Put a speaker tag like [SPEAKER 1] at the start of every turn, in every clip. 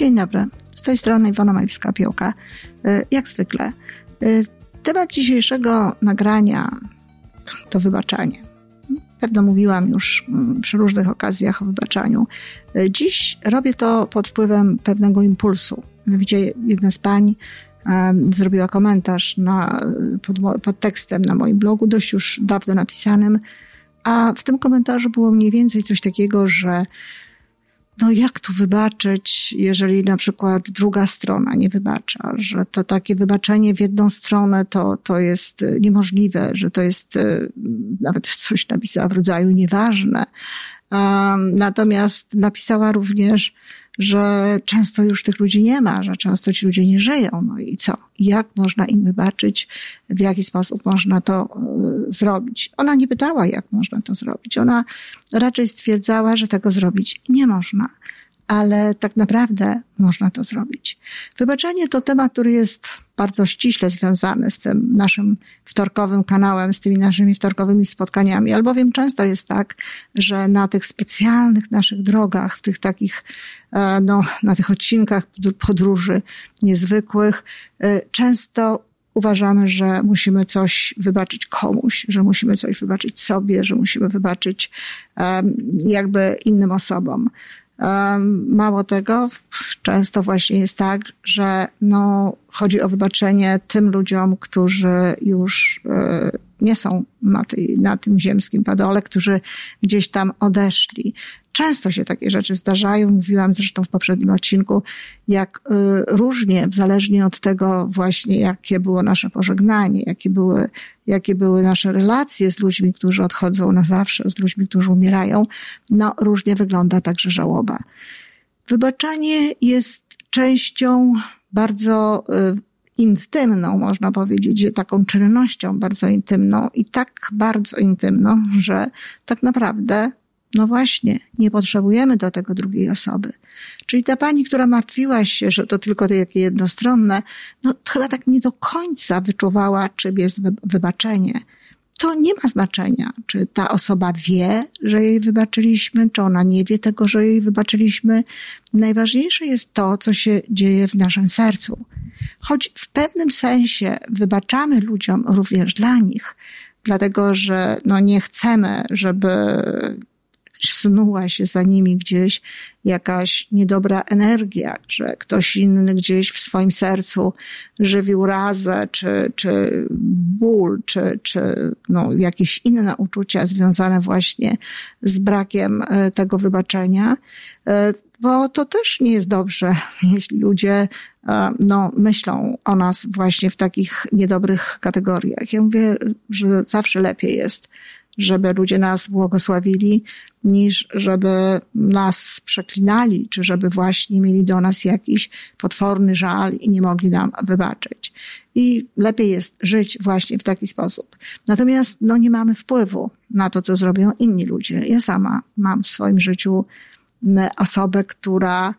[SPEAKER 1] Dzień dobry. Z tej strony Iwona Majewska-Piołka. Y, jak zwykle. Y, temat dzisiejszego nagrania to wybaczanie. Pewno mówiłam już mm, przy różnych okazjach o wybaczaniu. Y, dziś robię to pod wpływem pewnego impulsu. Mianowicie jedna z pań zrobiła komentarz na, pod, pod tekstem na moim blogu, dość już dawno napisanym, a w tym komentarzu było mniej więcej coś takiego, że no jak tu wybaczyć, jeżeli na przykład druga strona nie wybacza, że to takie wybaczenie w jedną stronę to, to jest niemożliwe, że to jest nawet coś napisała w rodzaju nieważne. Natomiast napisała również, że często już tych ludzi nie ma, że często ci ludzie nie żyją. No i co? Jak można im wybaczyć? W jaki sposób można to y, zrobić? Ona nie pytała, jak można to zrobić. Ona raczej stwierdzała, że tego zrobić nie można ale tak naprawdę można to zrobić. Wybaczenie to temat, który jest bardzo ściśle związany z tym naszym wtorkowym kanałem, z tymi naszymi wtorkowymi spotkaniami, albowiem często jest tak, że na tych specjalnych naszych drogach, w tych takich, e, no, na tych odcinkach podróży niezwykłych, e, często uważamy, że musimy coś wybaczyć komuś, że musimy coś wybaczyć sobie, że musimy wybaczyć jakby innym osobom. Mało tego, często właśnie jest tak, że no, chodzi o wybaczenie tym ludziom, którzy już e, nie są na, tej, na tym ziemskim padole, którzy gdzieś tam odeszli. Często się takie rzeczy zdarzają. Mówiłam zresztą w poprzednim odcinku, jak y, różnie, zależnie od tego właśnie, jakie było nasze pożegnanie, jakie były, jakie były nasze relacje z ludźmi, którzy odchodzą na zawsze, z ludźmi, którzy umierają, no różnie wygląda także żałoba. Wybaczanie jest częścią bardzo y, intymną, można powiedzieć, taką czynnością bardzo intymną i tak bardzo intymną, że tak naprawdę, no właśnie, nie potrzebujemy do tego drugiej osoby. Czyli ta pani, która martwiła się, że to tylko takie jednostronne, no chyba tak nie do końca wyczuwała, czym jest wybaczenie to nie ma znaczenia, czy ta osoba wie, że jej wybaczyliśmy, czy ona nie wie tego, że jej wybaczyliśmy. Najważniejsze jest to, co się dzieje w naszym sercu. Choć w pewnym sensie wybaczamy ludziom również dla nich, dlatego że no nie chcemy, żeby snuła się za nimi gdzieś jakaś niedobra energia, że ktoś inny gdzieś w swoim sercu żywił razę, czy, czy ból, czy, czy no, jakieś inne uczucia związane właśnie z brakiem e, tego wybaczenia, e, bo to też nie jest dobrze, jeśli ludzie e, no, myślą o nas właśnie w takich niedobrych kategoriach. Ja mówię, że zawsze lepiej jest żeby ludzie nas błogosławili, niż żeby nas przeklinali, czy żeby właśnie mieli do nas jakiś potworny żal i nie mogli nam wybaczyć. I lepiej jest żyć właśnie w taki sposób. Natomiast no, nie mamy wpływu na to, co zrobią inni ludzie. Ja sama mam w swoim życiu osobę, która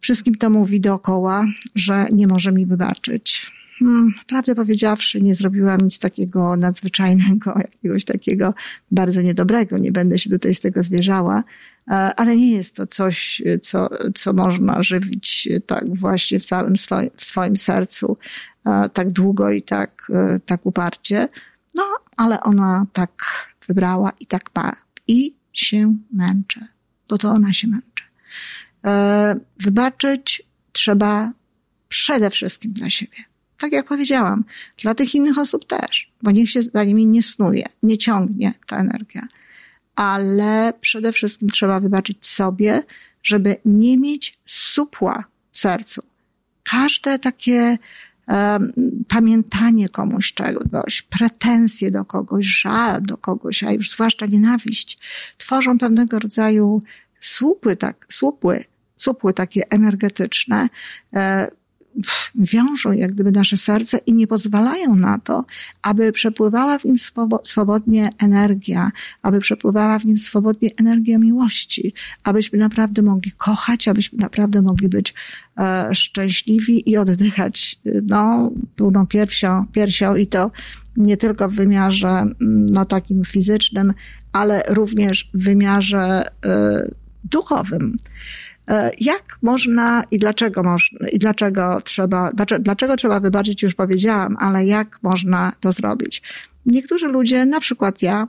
[SPEAKER 1] wszystkim to mówi dookoła, że nie może mi wybaczyć Hmm, prawdę powiedziawszy, nie zrobiłam nic takiego nadzwyczajnego, jakiegoś takiego bardzo niedobrego. Nie będę się tutaj z tego zwierzała, e, ale nie jest to coś, co, co można żywić tak właśnie w całym swoim, w swoim sercu e, tak długo i tak, e, tak uparcie. No, ale ona tak wybrała i tak ma. I się męczę, bo to ona się męczy. Wybaczyć trzeba przede wszystkim dla siebie tak jak powiedziałam, dla tych innych osób też, bo niech się za nimi nie snuje, nie ciągnie ta energia. Ale przede wszystkim trzeba wybaczyć sobie, żeby nie mieć supła w sercu. Każde takie um, pamiętanie komuś czegoś, pretensje do kogoś, żal do kogoś, a już zwłaszcza nienawiść, tworzą pewnego rodzaju słupy, tak, słupły, słupły takie energetyczne, e, wiążą jak gdyby nasze serce i nie pozwalają na to, aby przepływała w nim swobodnie energia, aby przepływała w nim swobodnie energia miłości, abyśmy naprawdę mogli kochać, abyśmy naprawdę mogli być e, szczęśliwi i oddychać no, pełną piersią, piersią i to nie tylko w wymiarze mm, no, takim fizycznym, ale również w wymiarze e, duchowym. E, jak można i dlaczego można, i dlaczego trzeba, dlaczego, dlaczego trzeba wybaczyć, już powiedziałam, ale jak można to zrobić? Niektórzy ludzie, na przykład ja,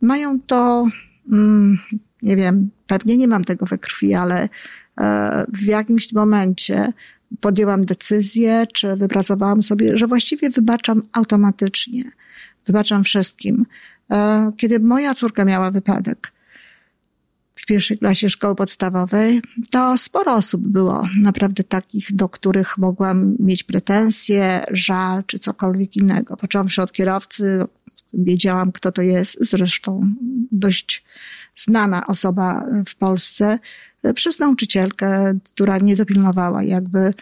[SPEAKER 1] mają to, mm, nie wiem, pewnie nie mam tego we krwi, ale e, w jakimś momencie podjęłam decyzję, czy wypracowałam sobie, że właściwie wybaczam automatycznie. Wybaczam wszystkim. E, kiedy moja córka miała wypadek, pierwszej klasie szkoły podstawowej, to sporo osób było naprawdę takich, do których mogłam mieć pretensje, żal czy cokolwiek innego. Począwszy od kierowcy, wiedziałam, kto to jest, zresztą dość znana osoba w Polsce, przez nauczycielkę, która nie dopilnowała jakby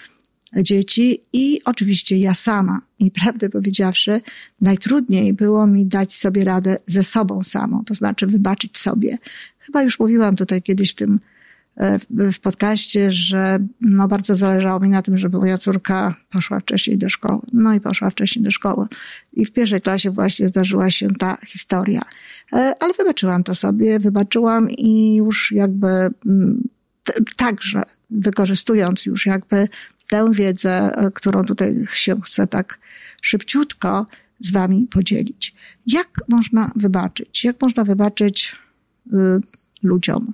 [SPEAKER 1] dzieci i oczywiście ja sama. I prawdę powiedziawszy, najtrudniej było mi dać sobie radę ze sobą samą, to znaczy wybaczyć sobie. Chyba już mówiłam tutaj kiedyś w tym e, w podcaście, że no bardzo zależało mi na tym, żeby moja córka poszła wcześniej do szkoły. No i poszła wcześniej do szkoły. I w pierwszej klasie właśnie zdarzyła się ta historia. E, ale wybaczyłam to sobie, wybaczyłam i już jakby mm, także wykorzystując już jakby tę wiedzę, e, którą tutaj się chcę tak szybciutko z wami podzielić. Jak można wybaczyć? Jak można wybaczyć ludziom?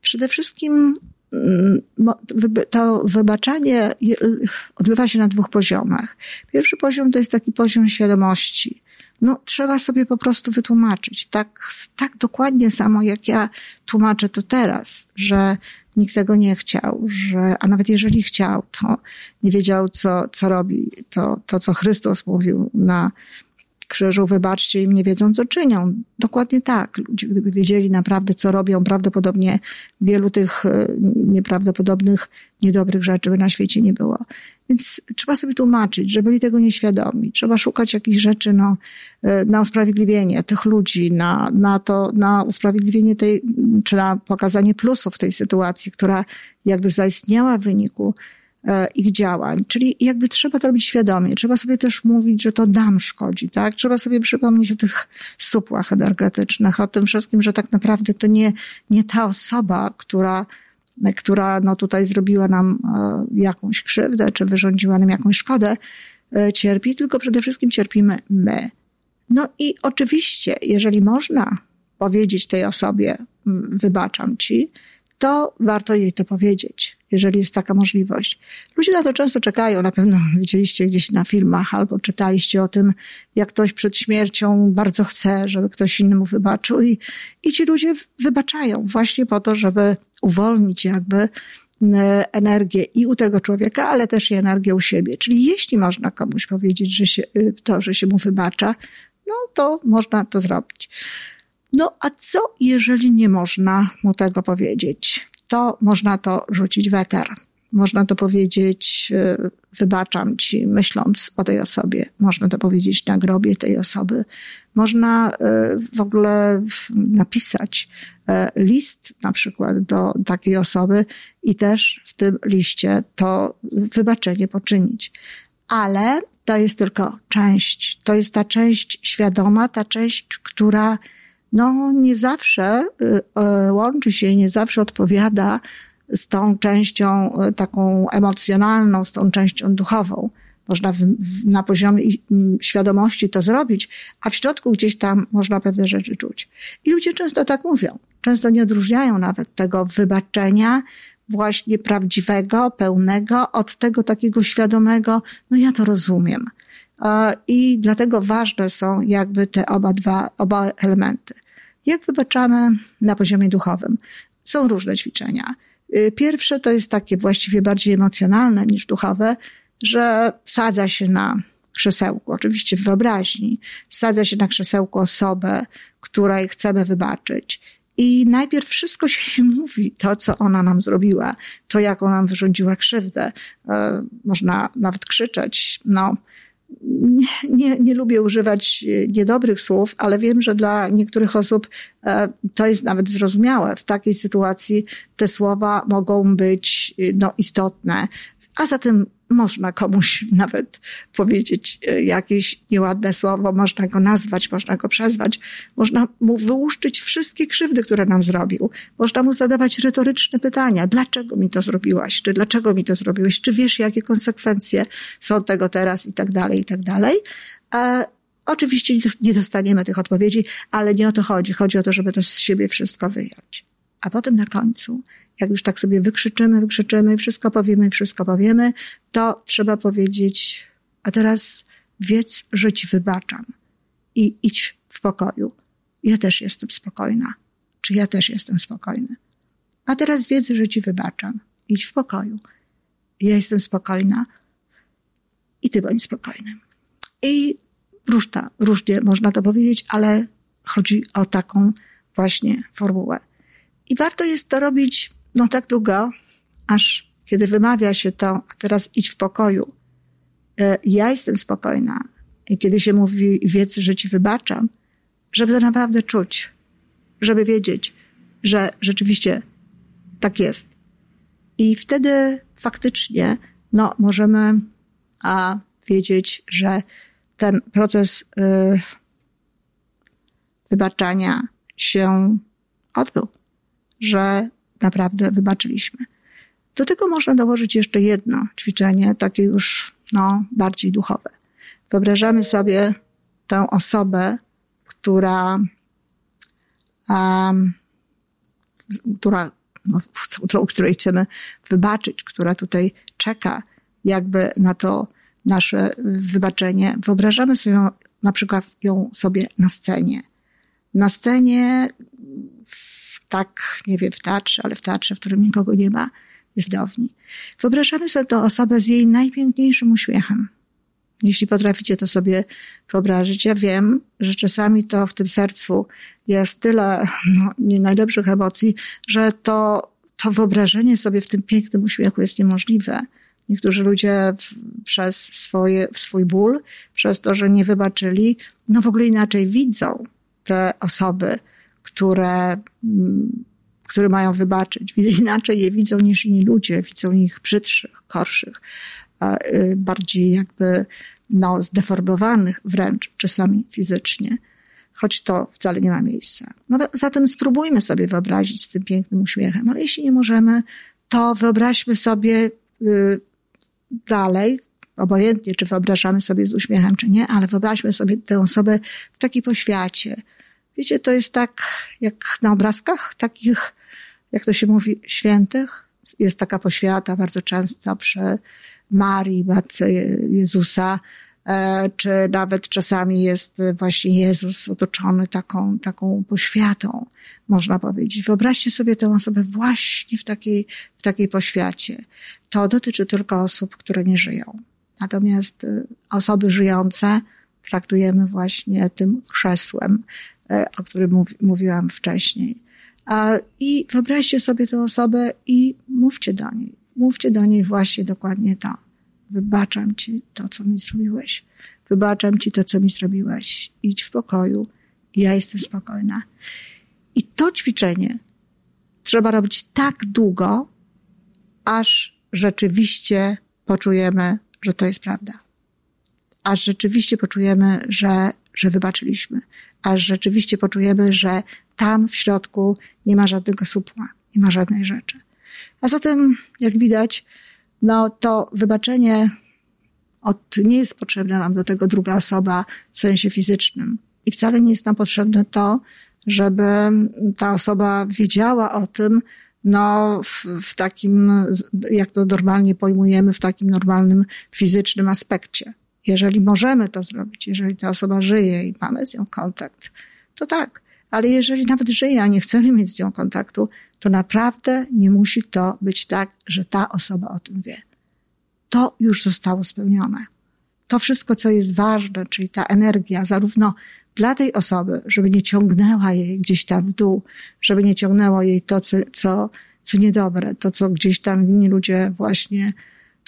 [SPEAKER 1] Przede wszystkim y, to wybaczanie odbywa się na dwóch poziomach. Pierwszy poziom to jest taki poziom świadomości. No, trzeba sobie po prostu wytłumaczyć, tak, tak dokładnie samo jak ja tłumaczę to teraz, że nikt tego nie chciał, że, a nawet jeżeli chciał, to nie wiedział, co, co robi. To, to, co Chrystus mówił na krzyżu, wybaczcie im, nie wiedzą, co czynią. Dokładnie tak. Ludzie, gdyby wiedzieli naprawdę, co robią, prawdopodobnie wielu tych e, nieprawdopodobnych, niedobrych rzeczy by na świecie nie było. Więc trzeba sobie tłumaczyć, że byli tego nieświadomi. Trzeba szukać jakichś rzeczy no, e, na usprawiedliwienie tych ludzi, na, na to, na usprawiedliwienie tej, czy na pokazanie plusów tej sytuacji, która jakby zaistniała w wyniku ich działań. Czyli jakby trzeba to robić świadomie. Trzeba sobie też mówić, że to nam szkodzi, tak? Trzeba sobie przypomnieć o tych supłach energetycznych, o tym wszystkim, że tak naprawdę to nie, nie ta osoba, która, która no tutaj zrobiła nam e, jakąś krzywdę, czy wyrządziła nam jakąś szkodę, e, cierpi, tylko przede wszystkim cierpimy my. No i oczywiście, jeżeli można powiedzieć tej osobie, wybaczam ci, to warto jej to powiedzieć, jeżeli jest taka możliwość. Ludzie na to często czekają, na pewno widzieliście gdzieś na filmach albo czytaliście o tym, jak ktoś przed śmiercią bardzo chce, żeby ktoś inny mu wybaczył i, i ci ludzie wybaczają właśnie po to, żeby uwolnić jakby energię i u tego człowieka, ale też i energię u siebie. Czyli jeśli można komuś powiedzieć, że się, y, to, że się mu wybacza, no to można to zrobić. No a co, jeżeli nie można mu tego powiedzieć? To można to rzucić w eter. Można to powiedzieć, e, wybaczam ci, myśląc o tej osobie. Można to powiedzieć na grobie tej osoby. Można e, w ogóle napisać e, list na przykład do takiej osoby i też w tym liście to wybaczenie poczynić. Ale to jest tylko część. To jest ta część świadoma, ta część, która no nie zawsze y, y, łączy się nie zawsze odpowiada z tą częścią y, taką emocjonalną, z tą częścią duchową. Można w, w, na poziomie świadomości to zrobić, a w środku gdzieś tam można pewne rzeczy czuć. I ludzie często tak mówią. Często nie odróżniają nawet tego wybaczenia właśnie prawdziwego, pełnego od tego takiego świadomego, no ja to rozumiem. I dlatego ważne są jakby te oba dwa, oba elementy. Jak wybaczamy na poziomie duchowym? Są różne ćwiczenia. Y, pierwsze to jest takie właściwie bardziej emocjonalne niż duchowe, że sadza się na krzesełku, oczywiście w wyobraźni, sadza się na krzesełku osobę, której chcemy wybaczyć. I najpierw wszystko się mówi, to co ona nam zrobiła, to jak ona nam wyrządziła krzywdę. E, można nawet krzyczeć, no, nie, nie, nie lubię używać niedobrych słów, ale wiem, że dla niektórych osób e, to jest nawet zrozumiałe. W takiej sytuacji te słowa mogą być e, no, istotne. A zatem można komuś nawet powiedzieć e, jakieś nieładne słowo, można go nazwać, można go przezwać, można mu wyłuszczyć wszystkie krzywdy, które nam zrobił. Można mu zadawać retoryczne pytania. Dlaczego mi to zrobiłaś? Czy dlaczego mi to zrobiłeś? Czy wiesz, jakie konsekwencje są tego teraz i tak dalej, i tak dalej. E, oczywiście nie dostaniemy tych odpowiedzi, ale nie o to chodzi. Chodzi o to, żeby to z siebie wszystko wyjąć. A potem na końcu jak już tak sobie wykrzyczymy, wykrzyczymy, wszystko powiemy, wszystko powiemy, to trzeba powiedzieć, a teraz wiedz, że ci wybaczam i idź w pokoju. Ja też jestem spokojna. Czy ja też jestem spokojny? A teraz wiedz, że ci wybaczam. Idź w pokoju. Ja jestem spokojna i ty bądź spokojny. I różta, różnie można to powiedzieć, ale chodzi o taką właśnie formułę. I warto jest to robić no tak długo, aż kiedy wymawia się to, a teraz idź w pokoju, e, ja jestem spokojna. I kiedy się mówi wiedz, że ci wybaczam, żeby to naprawdę czuć, żeby wiedzieć, że rzeczywiście tak jest. I wtedy faktycznie no, możemy a, wiedzieć, że ten proces y, wybaczania się odbył, że naprawdę wybaczyliśmy. Do tego można dołożyć jeszcze jedno ćwiczenie, takie już no, bardziej duchowe. Wyobrażamy sobie tę osobę, która, um, która no, którą, której chcemy wybaczyć, która tutaj czeka jakby na to nasze wybaczenie. Wyobrażamy sobie na przykład ją sobie na scenie. Na scenie tak, nie wiem, w teatrze, ale w teatrze, w którym nikogo nie ma, jest downi. Wyobrażamy sobie tę osobę z jej najpiękniejszym uśmiechem. Jeśli potraficie to sobie wyobrazić, ja wiem, że czasami to w tym sercu jest tyle no, nie najlepszych emocji, że to, to wyobrażenie sobie w tym pięknym uśmiechu jest niemożliwe. Niektórzy ludzie w, przez swoje, swój ból, przez to, że nie wybaczyli, no w ogóle inaczej widzą te osoby, które, mm, które mają wybaczyć. Inaczej je widzą niż inni ludzie, widzą ich brzydszych, gorszych, y, bardziej jakby no, zdeformowanych wręcz czasami fizycznie, choć to wcale nie ma miejsca. No, zatem spróbujmy sobie wyobrazić z tym pięknym uśmiechem, ale jeśli nie możemy, to wyobraźmy sobie y, dalej, obojętnie czy wyobrażamy sobie z uśmiechem, czy nie, ale wyobraźmy sobie tę osobę w takiej poświacie, Wiecie, to jest tak jak na obrazkach takich, jak to się mówi, świętych. Jest taka poświata bardzo często przy Marii, Matce Jezusa, e, czy nawet czasami jest właśnie Jezus otoczony taką, taką poświatą, można powiedzieć. Wyobraźcie sobie tę osobę właśnie w takiej, w takiej poświacie. To dotyczy tylko osób, które nie żyją. Natomiast e, osoby żyjące traktujemy właśnie tym krzesłem, o którym mówiłam wcześniej. I wyobraźcie sobie tę osobę i mówcie do niej. Mówcie do niej właśnie dokładnie to. Wybaczam ci to, co mi zrobiłeś. Wybaczam ci to, co mi zrobiłeś. Idź w pokoju. Ja jestem spokojna. I to ćwiczenie trzeba robić tak długo, aż rzeczywiście poczujemy, że to jest prawda. Aż rzeczywiście poczujemy, że że wybaczyliśmy, aż rzeczywiście poczujemy, że tam w środku nie ma żadnego supła, nie ma żadnej rzeczy. A zatem, jak widać, no to wybaczenie od, nie jest potrzebna nam do tego druga osoba w sensie fizycznym. I wcale nie jest nam potrzebne to, żeby ta osoba wiedziała o tym, no, w, w takim, jak to normalnie pojmujemy, w takim normalnym fizycznym aspekcie. Jeżeli możemy to zrobić, jeżeli ta osoba żyje i mamy z nią kontakt, to tak. Ale jeżeli nawet żyje, a nie chcemy mieć z nią kontaktu, to naprawdę nie musi to być tak, że ta osoba o tym wie. To już zostało spełnione. To wszystko, co jest ważne, czyli ta energia, zarówno dla tej osoby, żeby nie ciągnęła jej gdzieś tam w dół, żeby nie ciągnęło jej to, co, co, co niedobre, to, co gdzieś tam inni ludzie właśnie,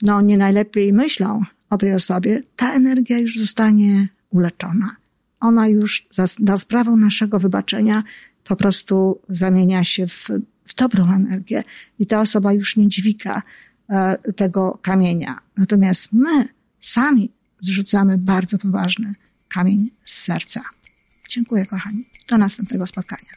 [SPEAKER 1] no, nie najlepiej myślą, o tej osobie, ta energia już zostanie uleczona. Ona już za, za sprawą naszego wybaczenia po prostu zamienia się w, w dobrą energię i ta osoba już nie dźwiga e, tego kamienia. Natomiast my sami zrzucamy bardzo poważny kamień z serca. Dziękuję, kochani. Do następnego spotkania.